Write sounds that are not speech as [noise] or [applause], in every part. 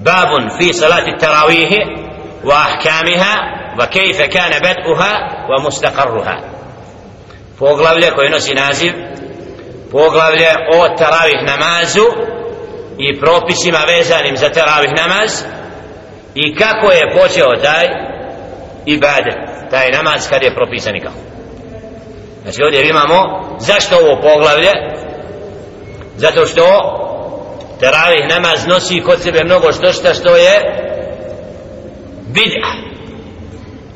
باب في صلاة التراويح وأحكامها وكيف كان بدءها ومستقرها poglavlje koje nosi naziv poglavlje o taravih namazu i propisima vezanim za taravih namaz i kako je počeo taj ibadet taj namaz kad je propisan i kako znači ovdje imamo zašto ovo poglavlje zato što teravih namaz nosi kod sebe mnogo što šta što je bid'a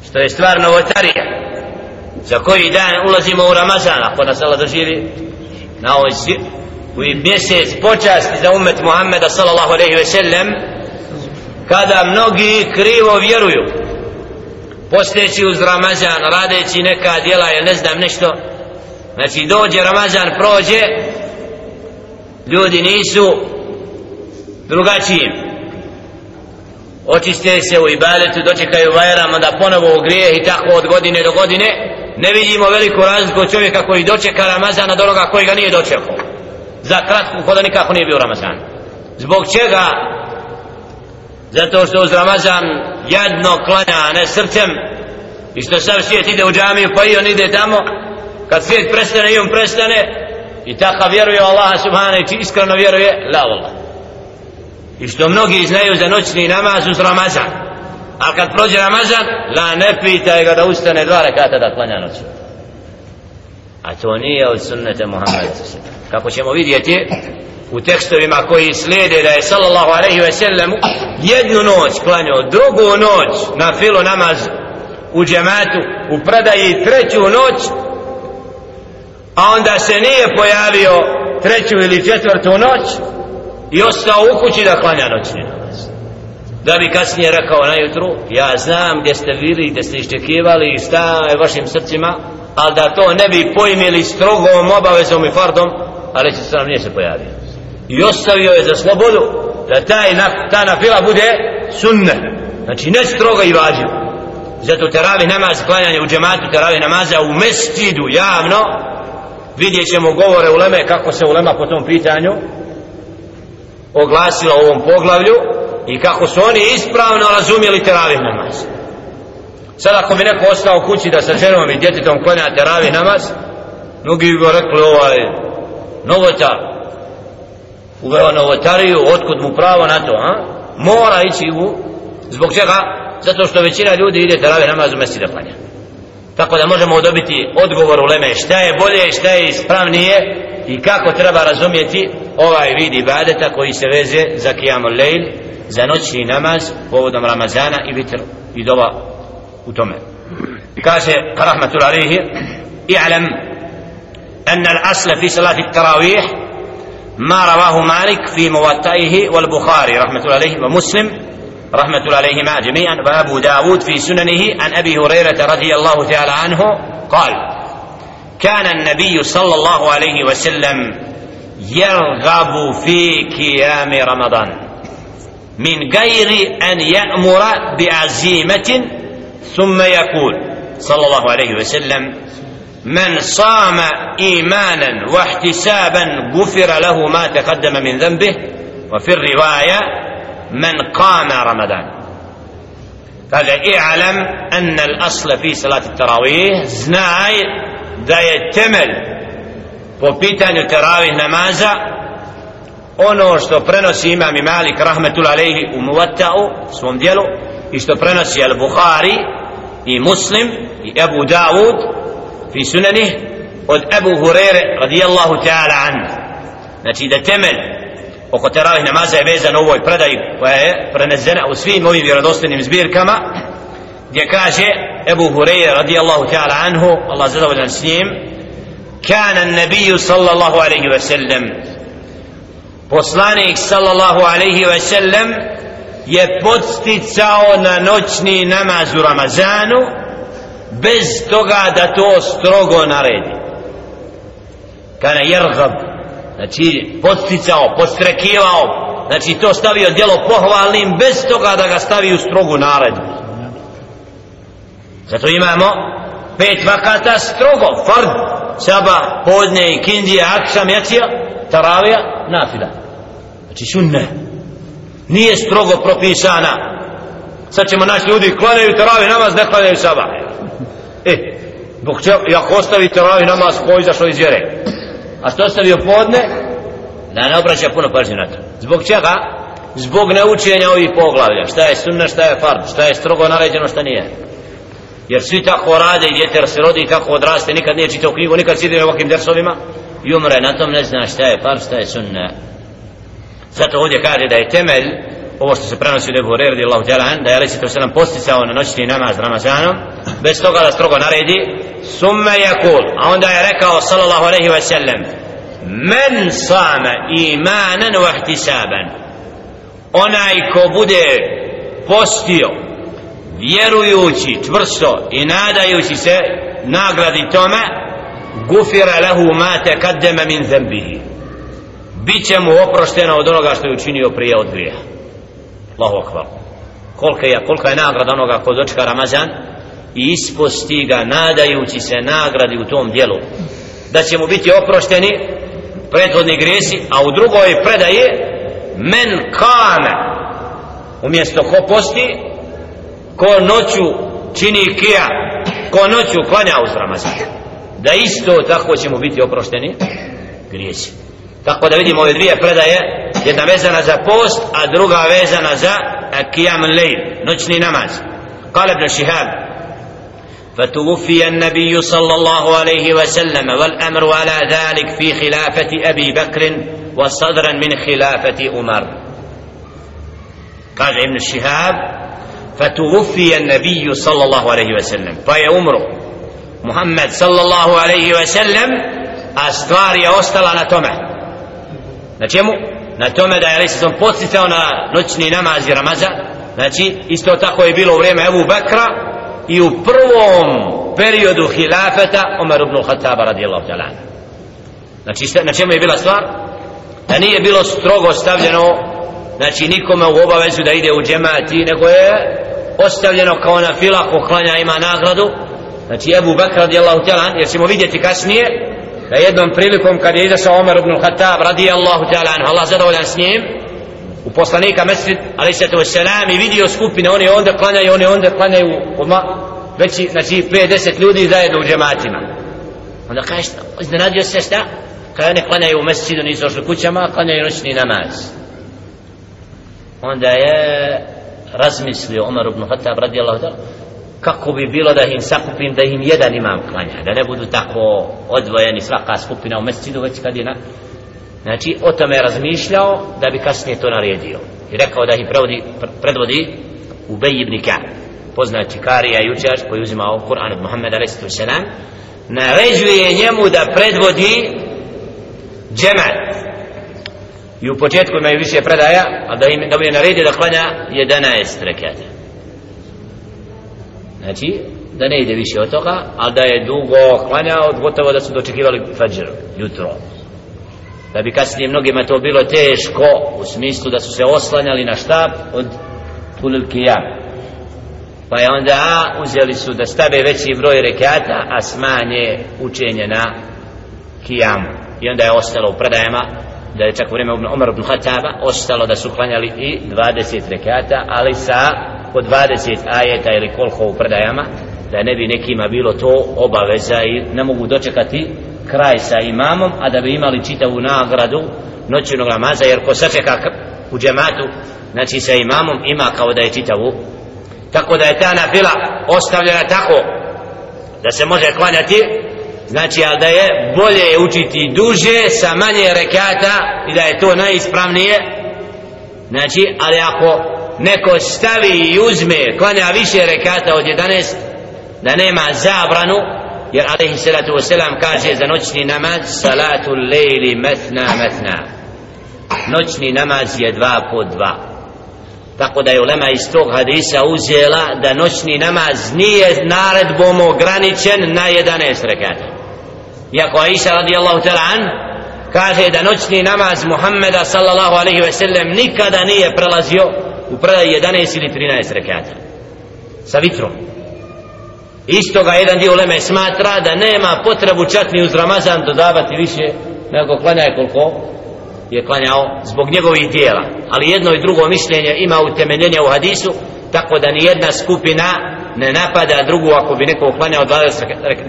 što je stvar novotarija. Za koji dan ulazimo u Ramazan ako nas Allah doživi na ovoj svi u mjesec počasti za umet Muhammeda sallallahu alaihi ve sellem kada mnogi krivo vjeruju posteći uz Ramazan radeći neka djela ili ne znam nešto. Znači dođe Ramazan prođe ljudi nisu drugačijim očiste se u ibadetu dočekaju vajram onda ponovo u grijeh i tako od godine do godine. Ne vidimo veliku razliku od čovjeka koji dočeka Ramazan od onoga koji ga nije dočekao. Za kratku hoda nikako nije bio Ramazan. Zbog čega? Zato što uz Ramazan jedno klanja a ne srcem. I što sam svijet ide u džamiju pa i on ide tamo. Kad svijet prestane i on prestane i tako vjeruje Allah subhanahu i iskreno vjeruje la Allah i što mnogi znaju za noćni namaz uz Ramazan. A kad prođe Ramazan la ne pitaj ga da ustane dva rekata da klanja noć a to nije od sunnete Muhammeda kako ćemo vidjeti u tekstovima koji slijede da je sallallahu alaihi ve sellem jednu noć klanjao drugu noć na filu namaz u džematu u predaji treću noć a onda se nije pojavio treću ili četvrtu noć i ostao u kući da klanja noćni namaz. Da bi kasnije rekao na jutru ja znam gdje ste bili gdje ste iščekivali i šta je vašim srcima ali da to ne bi pojmili strogom obavezom i fardom ali će se nam nije se pojavio. I ostavio je za slobodu da taj na, ta nafila bude sunne znači ne stroga i vađiv zato teravi namaz klanjanje u džematu teravi namaza u mestidu javno vidjet ćemo govore u leme kako se ulema po tom pitanju oglasila u ovom poglavlju i kako su oni ispravno razumjeli teravih namaz. Sad ako bi neko ostao u kući da sa ženom i djetetom klanja teravih namaz mnogi bi go rekli ovaj novota uveo novotariju otkud mu pravo na to a? mora ići u zbog čega? Zato što većina ljudi ide teravih namaz u mesti da klanja. Tako da možemo dobiti odgovor u leme šta je bolje šta je ispravnije i kako treba razumjeti ovaj vid ibadeta koji se veze za kijamul lejl za noćni namaz povodom Ramazana i vitr i dova u tome. Kaže rahmatul alihi i'lam أن الأصل في صلاة التراويح ما رواه مالك في موطئه والبخاري رحمة الله عليه ومسلم رحمة الله عليهما جميعا وأبو داود في سننه عن أبي هريرة رضي الله تعالى عنه قال كان النبي صلى الله عليه وسلم يرغب في قيام رمضان. من غير أن يأمر بعزيمة ثم يقول صلى الله عليه وسلم من صام إيمانا واحتسابا غفر له ما تقدم من ذنبه. وفي الرواية من قام رمضان. قال اعلم أن الأصل في صلاة التراويح زناي je temelj po pitanju teravih namaza ono što prenosi imam i Malik rahmetul alejhi u Muwatta'u svom dijelu i što prenosi al-Bukhari i Muslim i Abu Dawud fi sunanih od Abu Hurere radijallahu ta'ala an znači da temelj oko teravih namaza je vezan u ovoj predaji koja je prenesena u svim ovim vjerodostojnim zbirkama gdje kaže Ebu Hureyre radijallahu ta'ala anhu Allah zadovoljan s njim kana Nabiy sallallahu alaihi ve sellem poslanik sallallahu alaihi ve sellem je podsticao na noćni namaz u Ramazanu bez toga da to strogo naredi. Kana jergab znači podsticao, podstrekivao znači to stavio djelo pohvalnim bez toga da ga stavi u strogu naredbu. Zato imamo pet vakata strogo fard saba, podne i kindija, akšam, jacija taravija, nafila. Znači sunne. Nije strogo propisana. Sad ćemo naći ljudi klanjaju taravi namaz ne klanjaju sabah e zbog čega ako ostavi taravi namaz ko izašao iz vjere? A što ostavio podne? Da ne obraća puno pažnje na to. Zbog čega? Zbog neučenja ovih poglavlja. Šta je sunna šta je fard? Šta je strogo naređeno šta nije? Jer svi tako rade i djeter se rodi i tako odraste nikad nije čitao knjigu nikad sidi na ovakvim dersovima. I umre na tom ne zna šta je par šta je sunna. Zato ovdje kaže da je temelj ovo što se prenosi od Ebu Hureyre radijallahu ta'ala da je Alisi to se posticao na noćni namaz Ramazanom bez toga da strogo naredi summe yakul a onda je rekao sallallahu alejhi ve sellem men sama imanan wa ihtisaban onaj ko bude postio vjerujući čvrsto i nadajući se nagradi tome gufira lehu ma tekaddeme min zembihi. Bit će mu oprošteno od onoga što je učinio prije od grija Allahu akbar. Kolika je, kolika je nagrada onoga ko dočka Ramazan i isposti ga nadajući se nagradi u tom dijelu. Da će mu biti oprošteni prethodni gresi a u drugoj predaje men kame umjesto ko posti ko noću čini kija ko noću klanja uz Ramazan da isto tako će mu biti oprošteni grijesi tako da vidimo ove dvije predaje jedna vezana za post a druga vezana za kijam lejl noćni namaz قال ابن شهاب فتوفي النبي صلى الله عليه وسلم والأمر على ذلك في خلافة أبي بكر وصدرا من خلافة عمر قال ابن الشهاب فتوفي النبي صلى الله عليه وسلم فهي عمره محمد صلى الله عليه وسلم أستوار يوصل على تمه na čemu? na tome da je ali sam podsticao na noćni namaz i ramazan znači isto tako je bilo u vrijeme Ebu Bekra i u prvom periodu hilafeta Omer ibn Khattaba radijallahu ta'ala znači na čemu je bila stvar? da nije bilo strogo stavljeno znači nikome u obavezu da ide u džemati nego je ostavljeno kao na fila ko klanja ima nagradu. Znači Ebu Bekr radijallahu ta'ala jer ćemo vidjeti kasnije da jednom prilikom kad je izašao Omer ibn Khattab radijallahu ta'ala Allah zadovoljan s njim u poslanika mesrid ali se to selam i vidio skupine oni onda klanjaju oni onda klanjaju oma veći znači 50 ljudi zajedno u džematima. Onda kaže iznenadio se šta? Kada ne klanjaju u mesridu nisu ošli kućama klanjaju noćni namaz onda je razmislio Omer ibn Khattab radijallahu ta'ala kako bi bilo da im sakupim da im jedan imam klanja da ne budu tako odvojeni svaka skupina u mesecidu već kad je na znači o tome je razmišljao da bi kasnije to naredio i rekao da ih prevodi, predvodi Ubej ibn Ka poznati Karija i učač koji uzimao Kur'an od Muhammeda a.s. naređuje njemu da predvodi džemat i u početku imaju više predaja a da, im, da mu je naredio da klanja 11 rekata. Znači da ne ide više od toga ali da je dugo klanjao gotovo da su dočekivali fađer jutro. Da bi kasnije mnogima to bilo teško u smislu da su se oslanjali na štab od tulil kijam pa je onda uzeli su da stave veći broj rekata a smanje učenje na kijamu. I onda je ostalo u predajama da je čak u vrijeme Umar ibn Khattaba ostalo da su klanjali i 20 rekata ali sa po 20 ajeta ili koliko u predajama da ne bi nekima bilo to obaveza i ne mogu dočekati kraj sa imamom a da bi imali čitavu nagradu noćnog namaza jer ko sačeka u džematu znači sa imamom ima kao da je čitavu. Tako da je ta nafila ostavljena tako da se može klanjati znači ali da je bolje učiti duže sa manje rekata i da je to najispravnije. Znači ali ako neko stavi i uzme klanja više rekata od 11 da nema zabranu jer alaihi salatu wasalam kaže za noćni namaz salatu lejli metna metna noćni namaz je dva po dva. Tako da je ulema iz tog hadisa uzela da noćni namaz nije naredbom ograničen na 11 rekata iako Aisha radijallahu ta'ala an kaže da noćni namaz Muhammeda sallallahu alaihi ve sellem nikada nije prelazio u predaj 11 ili 13 rekata. Sa vitrom. Isto ga jedan dio leme smatra da nema potrebu čak ni uz Ramazan dodavati više nego klanjaj koliko je klanjao zbog njegovih dijela. Ali jedno i drugo mišljenje ima utemeljenje u hadisu tako da ni jedna skupina ne napada drugu ako bi neko klanjao 20,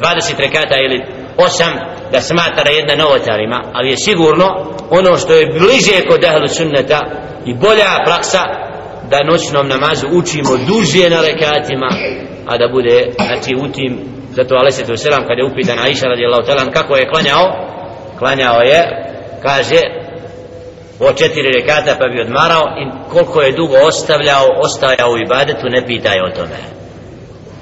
20 rekata ili osam da smatra jedna novotarima ali je sigurno ono što je bliže kod ahlu sunneta i bolja praksa da noćnom namazu učimo duže na rekatima a da bude znači u tim zato alaihi selam kada je upitan Aisha radijallahu talan kako je klanjao klanjao je kaže o četiri rekata pa bi odmarao i koliko je dugo ostavljao ostajao u ibadetu ne pitaj o tome.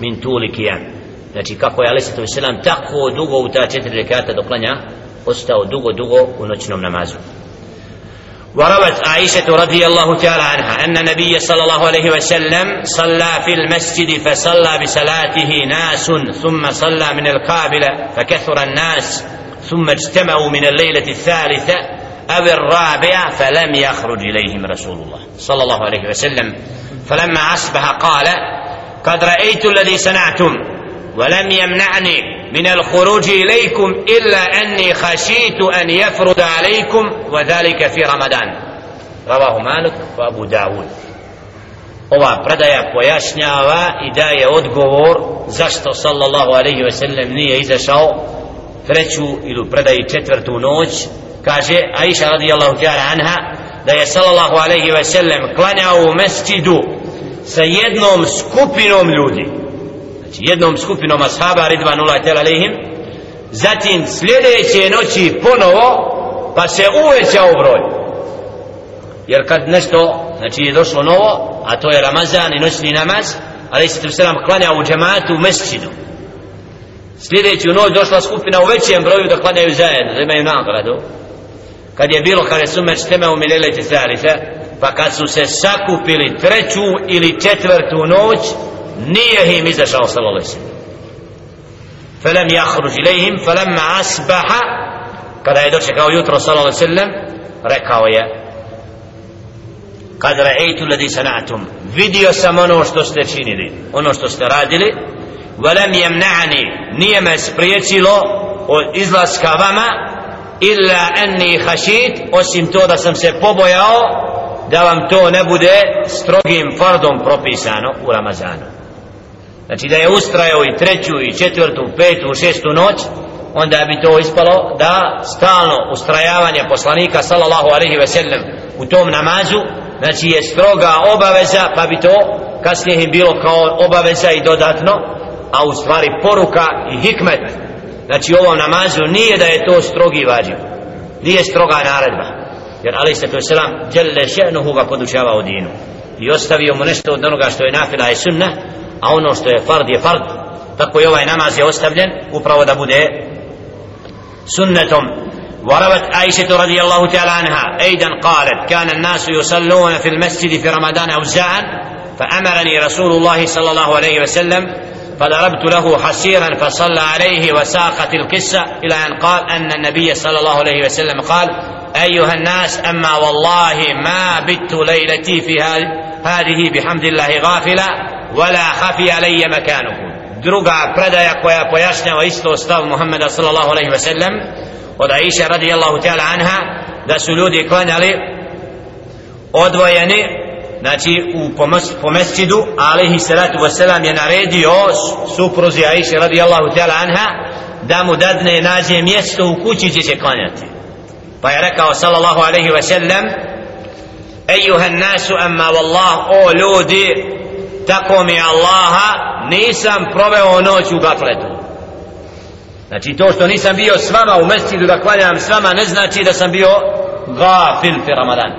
Min tuli kijan znači kako je alaihi sallam tako dugo u ta četiri rekata doklanja ostao dugo dugo u noćnom namazu. وروت عائشة رضي الله تعالى عنها أن النبي صلى الله عليه وسلم صلى في المسجد فصلى بصلاته ناس ثم صلى من القابلة فكثر الناس ثم اجتمعوا من الليلة الثالثة أو الرابعة فلم يخرج إليهم رسول الله صلى الله عليه وسلم فلما أصبح قال قد رأيت الذي صنعتم ولم يمنعني من الخروج إليكم إلا أني خشيت أن يفرض عليكم وذلك في رمضان رواه مالك وأبو داود ova predaja pojašnjava i daje odgovor zašto sallallahu alaihi ve sellem nije izašao treću ili predaji četvrtu noć kaže Aisha radijallahu ta'ala anha da je sallallahu alaihi ve sellem klanjao u mesčidu sa jednom skupinom ljudi znači jednom skupinom ashaba ridvanullah tela lehim zatim sljedeće noći ponovo pa se uvećao broj. Jer kad nešto znači je došlo novo a to je Ramazan i noćni namaz ali se selam klanja u džematu u mesčidu. Sljedeću noć došla skupina u većem broju da klanjaju zajedno da imaju nagradu. Kad je bilo kada su meč teme u milileti thalitha pa kad su se sakupili treću ili četvrtu noć nije im izašao sallallahu alaihi sallam فلم يخرج إليهم فلما أصبح kada je dočekao jutro sallallahu alejhi ve sellem rekao je kad ra'aytu alladhi sana'tum vidio sam ono što ste činili ono što ste radili ولم يمنعني nije me spriječilo od izlaska vama illa anni khashit osim to da sam se pobojao da vam to ne bude strogim fardom propisano u Ramazanu znači da je ustrajao i treću i četvrtu, petu, šestu noć onda bi to ispalo da stalno ustrajavanje poslanika sallallahu alaihi ve sellem u tom namazu znači je stroga obaveza pa bi to kasnije im bilo kao obaveza i dodatno a u stvari poruka i hikmet. Znači u ovom namazu nije da je to strogi vađiv nije stroga naredba jer ali se to selam djelle še'nuhu ga podučava u dinu i ostavio mu nešto od onoga što je nafila i sunna a ono što je fard je fard. Tako i ovaj namaz je ostavljen upravo da bude sunnetom. وروت عائشة رضي الله تعالى عنها أيضا قالت كان الناس يصلون في المسجد في رمضان أوزاعا فأمرني رسول الله صلى الله عليه وسلم فضربت له حسيرا فصلى عليه وساقت القصة إلى أن قال أن النبي صلى الله عليه وسلم قال أيها الناس أما والله ما بت ليلتي في هذه بحمد الله غافلا ولا خفي علي مكانكم druga predaja koja pojašnjava isto stav Muhammeda sallallahu alaihi ve sellem od Aisha radijallahu ta'ala anha da su ljudi klanjali odvojeni znači u po mesčidu alaihi salatu wa sallam je naredio supruzi Aisha radijallahu ta'ala anha da mu dadne nađe mjesto u kući gdje će klanjati pa je rekao sallallahu alaihi ve sellem ejuha nasu amma wallah o ljudi tako mi Allaha nisam proveo noć u gafletu znači to što nisam bio s vama u mestidu da klanjam s vama ne znači da sam bio gafil fi Ramadan.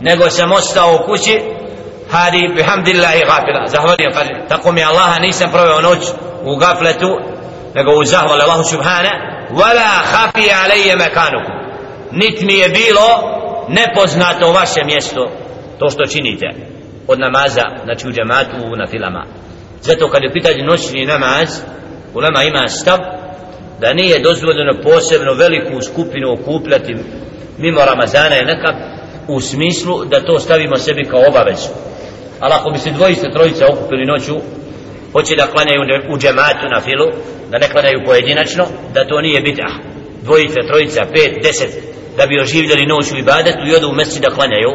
Nego sam ostao u kući hadi bihamdillahi gafila. Zahvalio kaže tako mi Allaha nisam proveo noć u gafletu nego u zahval Allahu subhana wala hafi alaije mekanukum nit mi je bilo nepoznato vaše mjesto to što činite od namaza znači u džematu na filama. Zato kad je pitanje noćni namaz u nama ima stav da nije dozvoljeno posebno veliku skupinu okupljati mimo Ramazana je nekak u smislu da to stavimo sebi kao obavezu. Ali ako bi se dvojice trojice okupili noću hoće da klanjaju u džematu na filu da ne klanjaju pojedinačno da to nije bita dvojice, trojica, pet, deset da bi oživljali noć u ibadetu i odu u mesi da klanjaju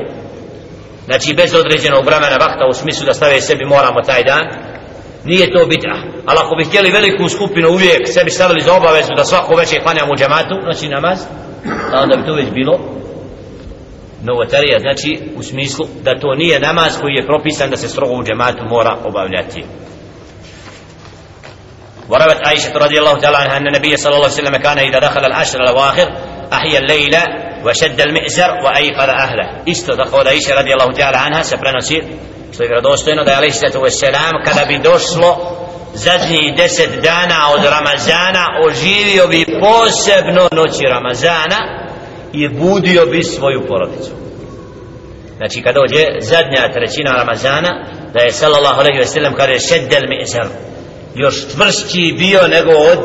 znači bez određenog vremena vakta u smislu da stave sebi moramo taj dan nije to bid'a ali ako bi htjeli veliku skupinu uvijek sebi stavili za obavezu da svako večer klanjamo u džematu noći namaz da onda bi to već bilo novotarija znači u smislu da to nije namaz koji je propisan da se strogo u džematu mora obavljati وروت عائشة رضي الله تعالى عنها أن النبي صلى الله عليه وسلم كان إذا دخل العشر الأواخر أحيى الليلة وشد المئزر وأيقظ أهله. إستو دخول إيش رضي الله تعالى عنها سبرنا سير سوف يردوستين ودى عليه bi والسلام كذا بدوصلو زدني دست دانا أو رمزانا أجيريو بيبوس Ramazana نوتي رمزانا bi svoju porodicu. Znači kad dođe zadnja trećina Ramazana Da je sallallahu alaihi wa sallam kada je šeddel mi'zar Još čvršći bio nego od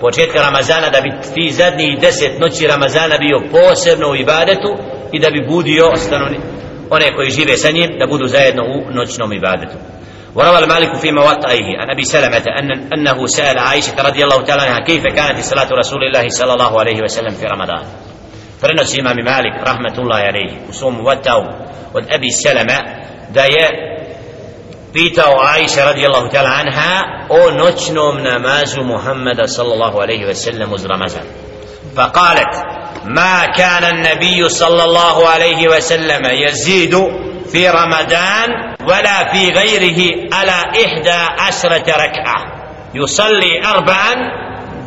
početka Ramazana da bi ti zadnji deset noći Ramazana bio posebno u ibadetu i da bi budio stanovni one koji žive sa njim da budu zajedno u noćnom ibadetu وروى المالك في موطئه عن ابي سلمه ان انه سال عائشه رضي الله تعالى عنها كيف كانت صلاه رسول الله صلى الله عليه وسلم في رمضان prenosi imam Malik rahmetullahi alejhi u svom vatau od Abi Salama da je pitao Aisha radijallahu ta'ala anha o noćnom namazu Muhammeda sallallahu alejhi ve sellem uz Ramazan. فقالت ما كان النبي صلى الله عليه وسلم يزيد في رمضان ولا في غيره على إحدى عشرة ركعة يصلي أربعا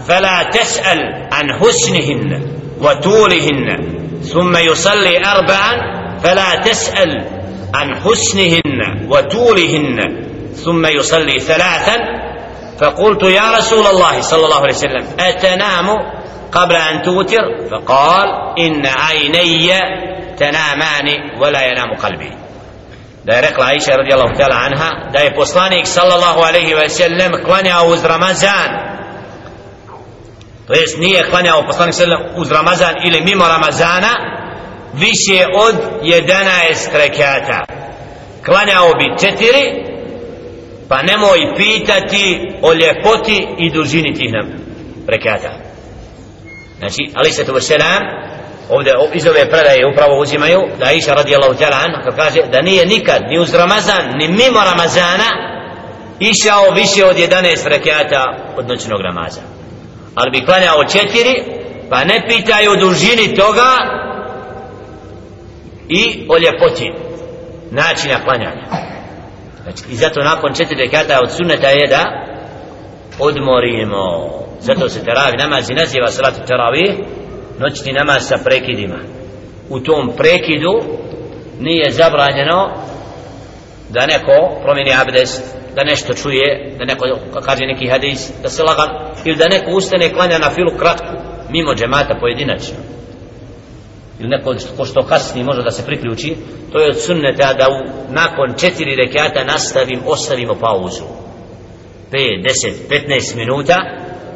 فلا تسأل عن حسنهن وطولهن ثم يصلي أربعا فلا تسأل عن حسنهن وطولهن ثم يصلي ثلاثا فقلت يا رسول الله صلى الله عليه وسلم أتنام قبل أن توتر فقال إن عيني تنامان ولا ينام قلبي da je rekla Aisha radijallahu ta'ala anha da je poslanik sallallahu alaihi wa sallam klanjao uz Ramazan to jest nije klanjao poslanik sallam uz Ramazan ili mimo Ramazana više od 11 rekata. Klanjao bi četiri pa nemoj pitati o ljepoti i dužini tih nam rekata. Znači ali se to selam ovdje iz ove predaje upravo uzimaju da Aisha radijallahu ta'ala anha kaže da nije nikad ni uz Ramazan ni mimo Ramazana išao više od 11 rekata od noćnog namaza. Ali bi klanjao četiri pa ne pitaju o dužini toga i o ljepoti načina klanjanja. Znači, i zato nakon četiri rekata od sunneta je da odmorimo. Zato se teravi namaz i naziva salatu teravi noćni namaz sa prekidima. U tom prekidu nije zabranjeno da neko promijeni abdest da nešto čuje, da neko kaže neki hadis, da se lagan, ili da neko ustane klanja na filu kratku, mimo džemata pojedinačno. Ili neko ko što kasni može da se priključi, to je od sunneta da u, nakon četiri rekata nastavim, ostavimo pauzu. 5, 10, 15 minuta,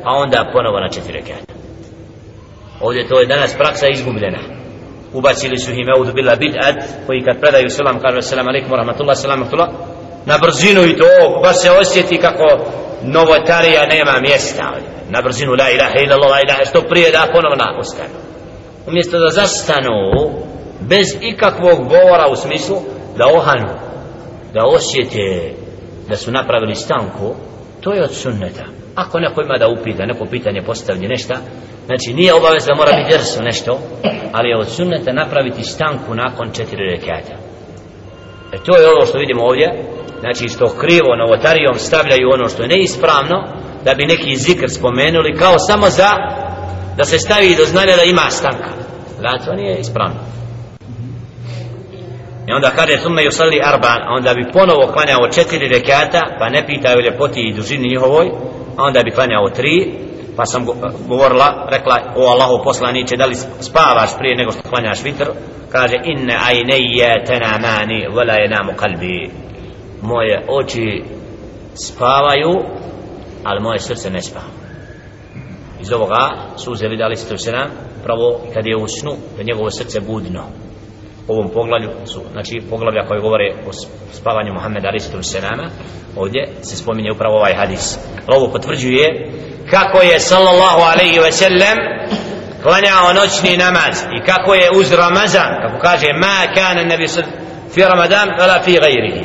a onda ponovo na četiri rekata. Ovdje to je danas praksa izgubljena. Ubacili su ime udu bila bid'at, koji kad predaju selam, kaže selam alaikum, rahmatullah, selam, rahmatullah, na brzinu i to pa se osjeti kako novotarija nema mjesta na brzinu la ilaha illallah la ilaha što prije da ponovno ostanu umjesto da zastanu bez ikakvog govora u smislu da ohanu da osjete da su napravili stanku to je od sunneta. Ako neko ima da upita neko pitanje postavlja nešto znači nije obavez da mora biti drsu nešto ali je od sunneta napraviti stanku nakon četiri rekata. E to je ovo što vidimo ovdje znači što krivo novotarijom stavljaju ono što je neispravno da bi neki zikr spomenuli kao samo za da se stavi do znanja da ima stanka. Da to nije ispravno. I onda kaže summe yusalli arban onda bi ponovo klanjao četiri rekata pa ne pitaju ljepoti i dužini njihovoj a onda bi klanjao tri pa sam govorila rekla o Allahu poslaniće da li spavaš prije nego što klanjaš vitr? Kaže inne ajneje tenamani vela je namu kalbi. Moje oči spavaju ali moje srce ne spava iz ovoga su uzeli dali se to se nam pravo kad je u snu da njegovo srce budno. U ovom poglavlju su znači poglavlja koje govore o spavanju Muhammeda Aristotel Senama ovdje se spominje upravo ovaj hadis. Ovo potvrđuje kako je sallallahu alaihi ve sellem klanjao noćni namaz i kako je uz Ramazan kako kaže ma kana nabi fi Ramadan wala fi gajrihi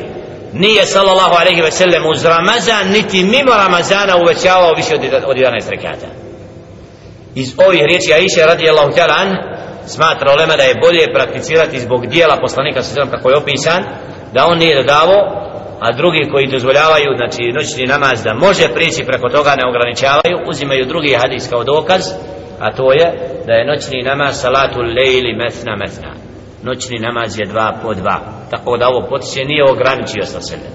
nije sallallahu alejhi ve sellem uz Ramazan niti mimo Ramazana uvećavao više od 11 rekata iz ovih riječi Aisha radijallahu ta'ala an smatra ulema da je bolje prakticirati zbog dijela poslanika sallallahu kako je opisan da on nije dodavo a drugi koji dozvoljavaju znači noćni namaz da može prići preko toga ne ograničavaju uzimaju drugi hadis kao dokaz a to je da je noćni namaz salatu lejli mesna mesna. Noćni namaz je dva po dva. Tako da ovo potiče nije ograničio sa selem.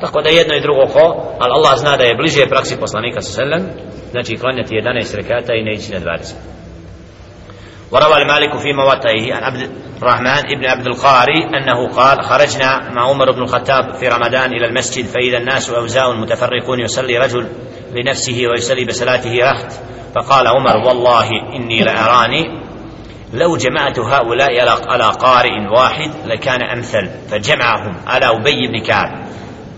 Tako da jedno i drugo ko ali Allah zna da je bliže praksi poslanika sa selem znači klanjati 11 rekata i ne ići na 20 وروى المالك في موطئه عن عبد الرحمن بن عبد القاري أنه قال خرجنا مع عمر بن الخطاب في رمضان إلى المسجد فإذا الناس أوزاء متفرقون يصلي رجل لنفسه ويصلي بصلاته رخت فقال عمر والله إني لأراني لو جمعت هؤلاء على قارئ واحد لكان أمثل فجمعهم. على أبي بن كعب.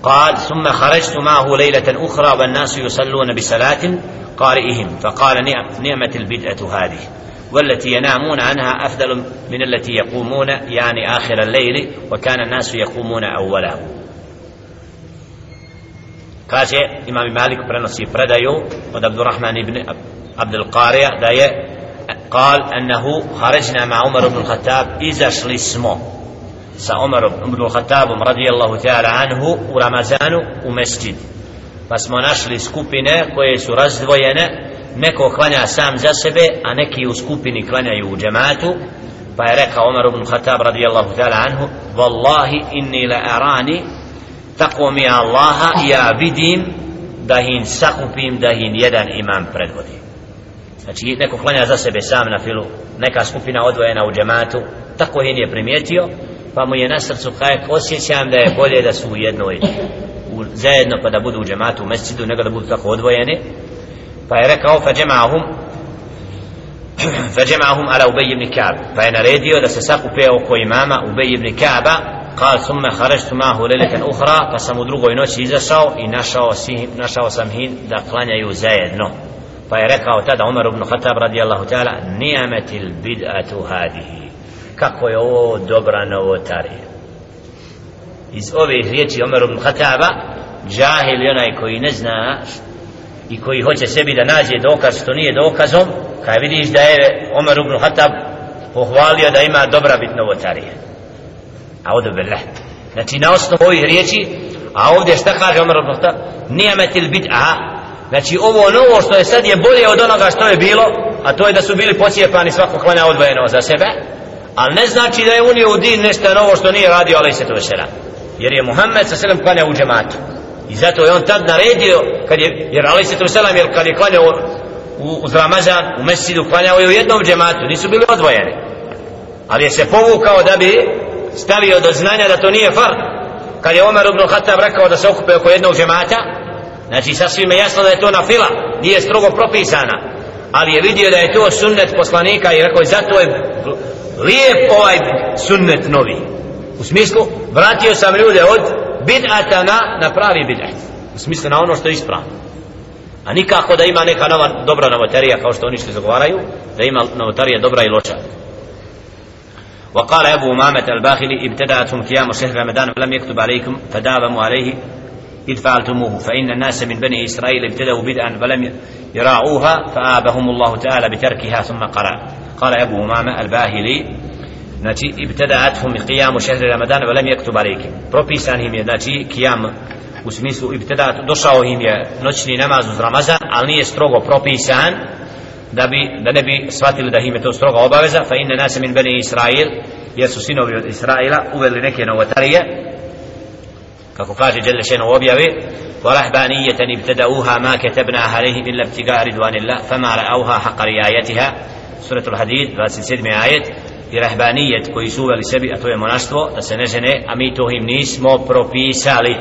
قال ثم خرجت معه ليلة أخرى والناس يصلون بصلاة قارئهم. فقال نعمة البدعة هذه والتي ينامون عنها أفضل من التي يقومون يعني آخر الليل وكان الناس يقومون أوله. Kaže imam Malik prenosi predaju od ibn Abdul Qarija da je قال أنه خرجنا مع عمر بن الخطاب إذا شلسمو sa Omarom ibn Khattabom radijallahu ta'ala anhu u Ramazanu u mesđid pa smo našli skupine koje su razdvojene neko klanja sam za sebe a neki u skupini klanjaju u džematu pa je rekao Omar ibn Khattab radijallahu ta'ala anhu Wallahi inni la arani tako mi Allaha ja vidim da hin sakupim da hin jedan imam predvodi znači neko klanja za sebe sam na filu neka skupina odvojena u džematu tako hin je primijetio pa mu je na srcu kajak osjećam da je bolje da su u jednoj u, zajedno pa da budu u džematu u mesjidu nego da budu tako odvojeni pa je rekao fa džemahum [clears throat] fa džemahum ala Ubej ibn Kaab pa je naredio da se sakupe oko imama Ubej ibn Kaaba قال ثم خرجت معه ليلة أخرى فسم drugoj noći izašao i našao, si, našao sam hin da klanjaju zajedno pa je rekao tada Umar ibn Khattab radijallahu ta'ala ni'amatil bid'atu hadihi. Kako je ovo dobra novotarija. Iz ove riječi Umar ibn Khattaba džahil onaj koji ne zna i koji hoće sebi da nađe dokaz što nije dokazom kada vidiš da je Omer ibn Khattab pohvalio da ima dobra bit novotarija a odu billah. Znači na osnovu ovih riječi a ovdje šta kaže Omer ibn Khattab? Ni'amatil bid'a znači ovo novo što je sad je bolje od onoga što je bilo a to je da su bili pocijepani svako klanja odvojeno za sebe ali ne znači da je unio u din nešto novo što nije radio ali se to vesela jer je Muhammed sa selem klanja u džematu I zato je on tad naredio, kad je, jer Ali se selam, jer kad je klanjao u, uz Ramazan, u mesidu, klanjao je u jednom džematu, nisu bili odvojeni. Ali je se povukao da bi stavio do znanja da to nije far. Kad je Omer ibn Khattab rekao da se okupe oko jednog džemata, znači sasvim je jasno da je to na fila, nije strogo propisana. Ali je vidio da je to sunnet poslanika i rekao, zato je lijep ovaj sunnet novi. U smislu, vratio sam ljude od bid'ata na, na pravi bid'at u smislu na ono što je ispravno a nikako da ima neka nova dobra novotarija kao što oni što zagovaraju da ima novotarija dobra i loša وقال أبو أمامة الباخلي ابتدأتهم قيام شهر رمضان ولم يكتب عليكم فداوموا عليه إذ فعلتموه فإن الناس من بني إسرائيل ابتدأوا بدءا فلم يراعوها فآبهم الله تعالى بتركها ثم قرأ قال أبو أمامة الباهلي znači ibtada'athum qiyamu shahri ramadan wa lam yaktub alaykum propisan im je znači qiyam u smislu ibtada'at došao im je noćni namaz uz ramazan al nije strogo propisan da bi da ne bi shvatili da im je to stroga obaveza fa inna nas min bani israil jer su sinovi od Israila uveli neke novotarije kako kaže Jelle Šenu u objavi ورهبانية ابتدأوها ما كتبناها عليهم إلا ابتغاء رضوان الله فما رأوها حق رعايتها سورة الحديد 27 آية i rahbanijet koji su uveli sebi, a to je monaštvo, da se ne žene, a mi to im nismo propisali.